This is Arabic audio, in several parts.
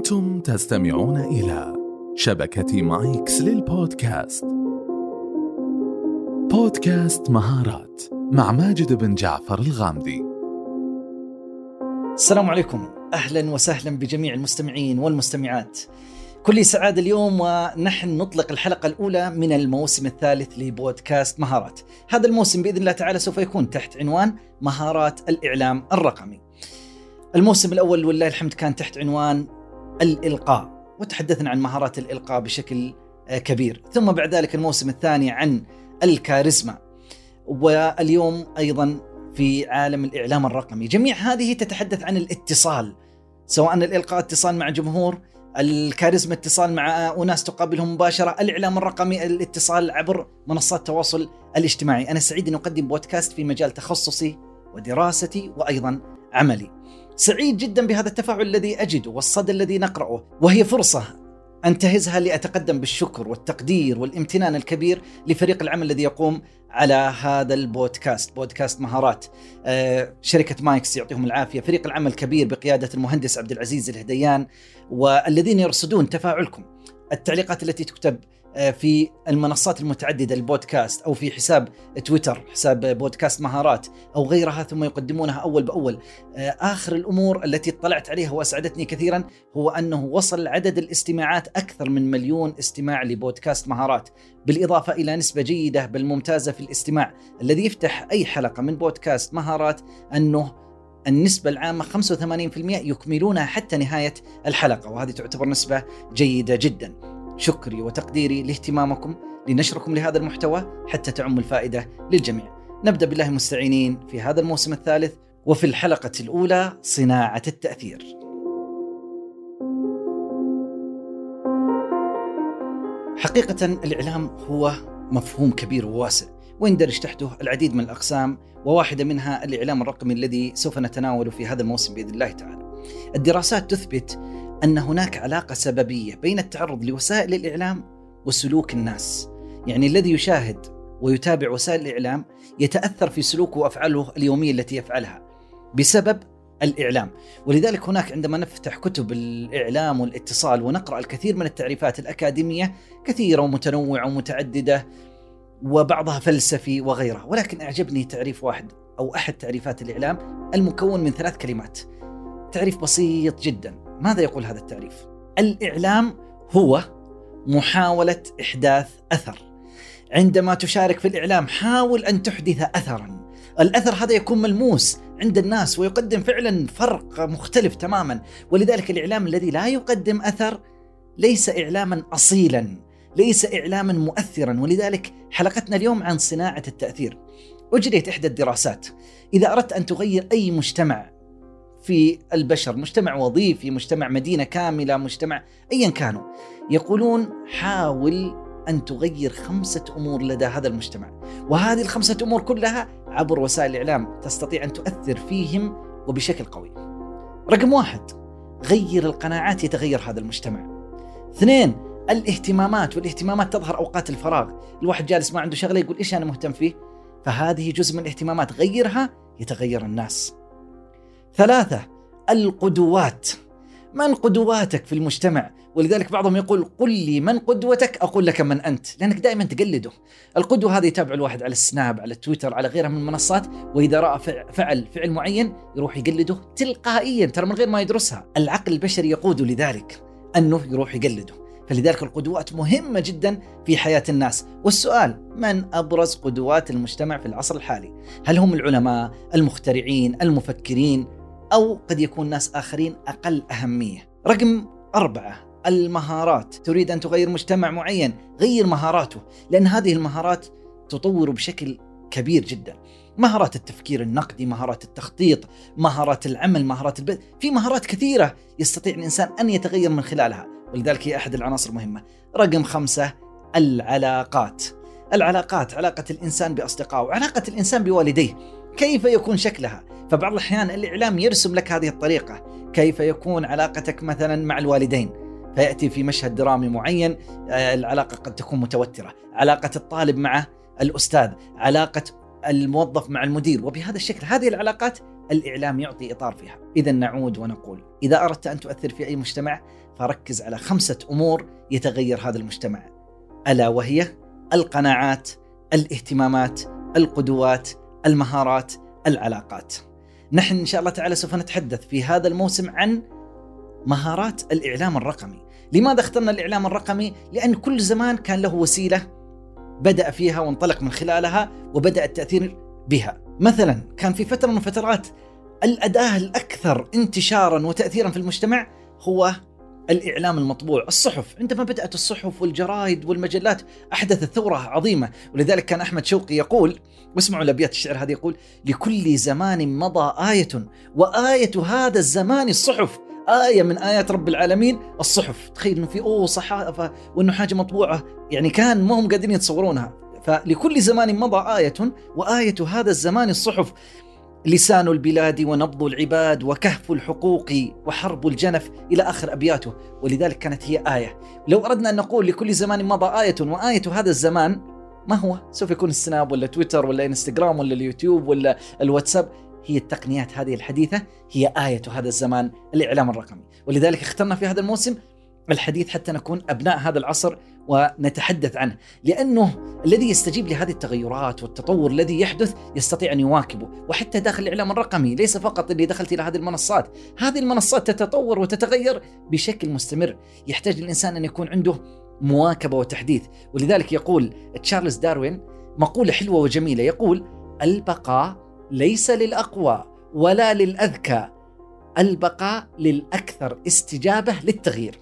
أنتم تستمعون إلى شبكة مايكس للبودكاست. بودكاست مهارات مع ماجد بن جعفر الغامدي. السلام عليكم. أهلا وسهلا بجميع المستمعين والمستمعات. كل سعادة اليوم ونحن نطلق الحلقة الأولى من الموسم الثالث لبودكاست مهارات. هذا الموسم بإذن الله تعالى سوف يكون تحت عنوان مهارات الإعلام الرقمي. الموسم الأول والله الحمد كان تحت عنوان الإلقاء وتحدثنا عن مهارات الإلقاء بشكل آه، كبير. ثم بعد ذلك الموسم الثاني عن الكاريزما. واليوم أيضا في عالم الإعلام الرقمي. جميع هذه تتحدث عن الاتصال سواء الإلقاء اتصال مع جمهور الكاريزما اتصال مع أناس تقابلهم مباشرة الإعلام الرقمي الاتصال عبر منصات التواصل الاجتماعي. أنا سعيد أن أقدم بودكاست في مجال تخصصي ودراستي وأيضا عملي. سعيد جدا بهذا التفاعل الذي أجده والصدى الذي نقرأه وهي فرصة انتهزها لأتقدم بالشكر والتقدير والامتنان الكبير لفريق العمل الذي يقوم على هذا البودكاست بودكاست مهارات. آه، شركة مايكس يعطيهم العافية فريق العمل كبير بقيادة المهندس عبد العزيز الهديان والذين يرصدون تفاعلكم. التعليقات التي تكتب آه، في المنصات المتعددة البودكاست أو في حساب تويتر حساب بودكاست مهارات أو غيرها ثم يقدمونها أول بأول. آه، آخر الأمور التي اطلعت عليها وأسعدتني كثيرا هو أنه وصل عدد الاستماعات أكثر من مليون استماع لبودكاست مهارات، بالإضافة إلى نسبة جيدة بل ممتازة في الاستماع، الذي يفتح أي حلقة من بودكاست مهارات أنه النسبة العامة 85% يكملونها حتى نهاية الحلقة وهذه تعتبر نسبة جيدة جدا. شكري وتقديري لاهتمامكم لنشركم لهذا المحتوى حتى تعم الفائدة للجميع. نبدأ بالله المستعينين في هذا الموسم الثالث وفي الحلقة الأولى صناعة التأثير. حقيقة الإعلام هو مفهوم كبير وواسع. ويندرج تحته العديد من الأقسام وواحدة منها الإعلام الرقمي الذي سوف نتناوله في هذا الموسم بإذن الله تعالى الدراسات تثبت أن هناك علاقة سببية بين التعرض لوسائل الإعلام وسلوك الناس. يعني الذي يشاهد ويتابع وسائل الإعلام يتأثر في سلوكه وأفعاله اليومية التي يفعلها بسبب الإعلام، ولذلك هناك عندما نفتح كتب الإعلام والاتصال ونقرأ الكثير من التعريفات الأكاديمية كثيرة ومتنوعة ومتعددة وبعضها فلسفي وغيرها، ولكن أعجبني تعريف واحد أو أحد تعريفات الإعلام المكون من ثلاث كلمات. تعريف بسيط جدا. ماذا يقول هذا التعريف؟ الإعلام هو محاولة إحداث أثر. عندما تشارك في الإعلام حاول أن تحدث أثرا. الأثر هذا يكون ملموس عند الناس ويقدم فعلا فرق مختلف تماما. ولذلك الإعلام الذي لا يقدم أثر ليس إعلاما أصيلا. ليس إعلاما مؤثرا. ولذلك حلقتنا اليوم عن صناعة التأثير. أجريت إحدى الدراسات. إذا أردت أن تغير أي مجتمع في البشر مجتمع وظيفي مجتمع مدينة كاملة مجتمع أيا كانوا يقولون حاول أن تغير خمسة أمور لدى هذا المجتمع. وهذه الخمسة أمور كلها عبر وسائل الإعلام تستطيع أن تؤثر فيهم وبشكل قوي. رقم واحد غير القناعات يتغير هذا المجتمع. اثنين الاهتمامات والاهتمامات تظهر أوقات الفراغ. الواحد جالس ما عنده شغلة يقول إيش أنا مهتم فيه؟ فهذه جزء من الاهتمامات غيرها يتغير الناس. ثلاثة القدوات. من قدواتك في المجتمع؟ ولذلك بعضهم يقول قل لي من قدوتك أقول لك من أنت لأنك دائما تقلده. القدوة هذه يتابع الواحد على السناب على تويتر على غيرها من المنصات وإذا رأى فعل فعل معين يروح يقلده تلقائيا ترى من غير ما يدرسها. العقل البشري يقود لذلك أنه يروح يقلده. فلذلك القدوات مهمة جدا في حياة الناس. والسؤال من أبرز قدوات المجتمع في العصر الحالي؟ هل هم العلماء المخترعين المفكرين أو قد يكون ناس آخرين أقل أهمية؟ رقم أربعة المهارات. تريد أن تغير مجتمع معين غير مهاراته لأن هذه المهارات تطور بشكل كبير جدا. مهارات التفكير النقدي مهارات التخطيط مهارات العمل مهارات البيت في مهارات كثيرة يستطيع الإنسان أن يتغير من خلالها. ولذلك هي أحد العناصر المهمة. رقم خمسة العلاقات. العلاقات علاقة الإنسان بأصدقائه علاقة الإنسان بوالديه. كيف يكون شكلها؟ فبعض الأحيان الإعلام يرسم لك هذه الطريقة. كيف يكون علاقتك مثلا مع الوالدين؟ فيأتي في مشهد درامي معين آه، العلاقة قد تكون متوترة. علاقة الطالب مع الأستاذ علاقة الموظف مع المدير وبهذا الشكل. هذه العلاقات الإعلام يعطي إطار فيها. إذا نعود ونقول إذا أردت أن تؤثر في أي مجتمع فركز على خمسة أمور يتغير هذا المجتمع. ألا وهي القناعات الاهتمامات القدوات المهارات العلاقات. نحن إن شاء الله تعالى سوف نتحدث في هذا الموسم عن مهارات الإعلام الرقمي. لماذا اخترنا الإعلام الرقمي؟ لأن كل زمان كان له وسيلة بدأ فيها وانطلق من خلالها وبدأ التأثير بها. مثلا كان في فترة من فترات الأداة الأكثر انتشارا وتأثيرا في المجتمع هو الإعلام المطبوع الصحف. عندما بدأت الصحف والجرائد والمجلات أحدثت ثورة عظيمة. ولذلك كان أحمد شوقي يقول واسمعوا الأبيات الشعر هذه يقول لكل زمان مضى آية وآية هذا الزمان الصحف. آية من آيات رب العالمين الصحف. تخيل أنه في أوه صحافة وأنه حاجة مطبوعة. يعني كان ما هم قادرين يتصورونها. فلكل زمان مضى آية وآية هذا الزمان الصحف. لسان البلاد ونبض العباد وكهف الحقوق وحرب الجنف إلى آخر أبياته. ولذلك كانت هي آية. لو أردنا أن نقول لكل زمان مضى آية وآية هذا الزمان ما هو؟ سوف يكون السناب ولا تويتر ولا إنستغرام ولا اليوتيوب ولا الواتساب. هي التقنيات هذه الحديثة هي آية هذا الزمان الإعلام الرقمي. ولذلك اخترنا في هذا الموسم الحديث حتى نكون أبناء هذا العصر ونتحدث عنه. لأنه الذي يستجيب لهذه التغيرات والتطور الذي يحدث يستطيع أن يواكبه وحتى داخل الإعلام الرقمي ليس فقط اللي دخلت إلى هذه المنصات. هذه المنصات تتطور وتتغير بشكل مستمر. يحتاج الإنسان أن يكون عنده مواكبة وتحديث. ولذلك يقول تشارلز داروين مقولة حلوة وجميلة. يقول البقاء ليس للأقوى ولا للأذكى البقاء للأكثر استجابة للتغيير.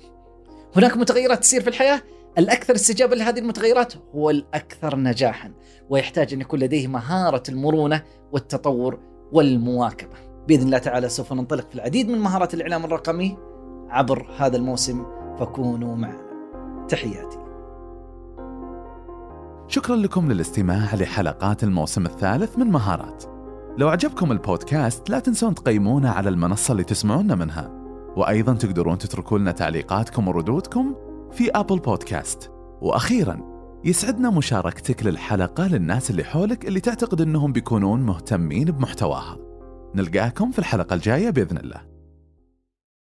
هناك متغيرات تصير في الحياة الأكثر استجابة لهذه المتغيرات هو الأكثر نجاحا ويحتاج أن يكون لديه مهارة المرونة والتطور والمواكبة. بإذن الله تعالى سوف ننطلق في العديد من مهارات الإعلام الرقمي عبر هذا الموسم فكونوا معنا. تحياتي. شكرا لكم للاستماع لحلقات الموسم الثالث من مهارات. لو عجبكم البودكاست لا تنسون تقيمونا على المنصة اللي تسمعونا منها وأيضا تقدرون تتركوا لنا تعليقاتكم وردودكم في أبل بودكاست. وأخيرا يسعدنا مشاركتك للحلقة للناس اللي حولك اللي تعتقد أنهم بيكونون مهتمين بمحتواها. نلقاكم في الحلقة الجاية بإذن الله.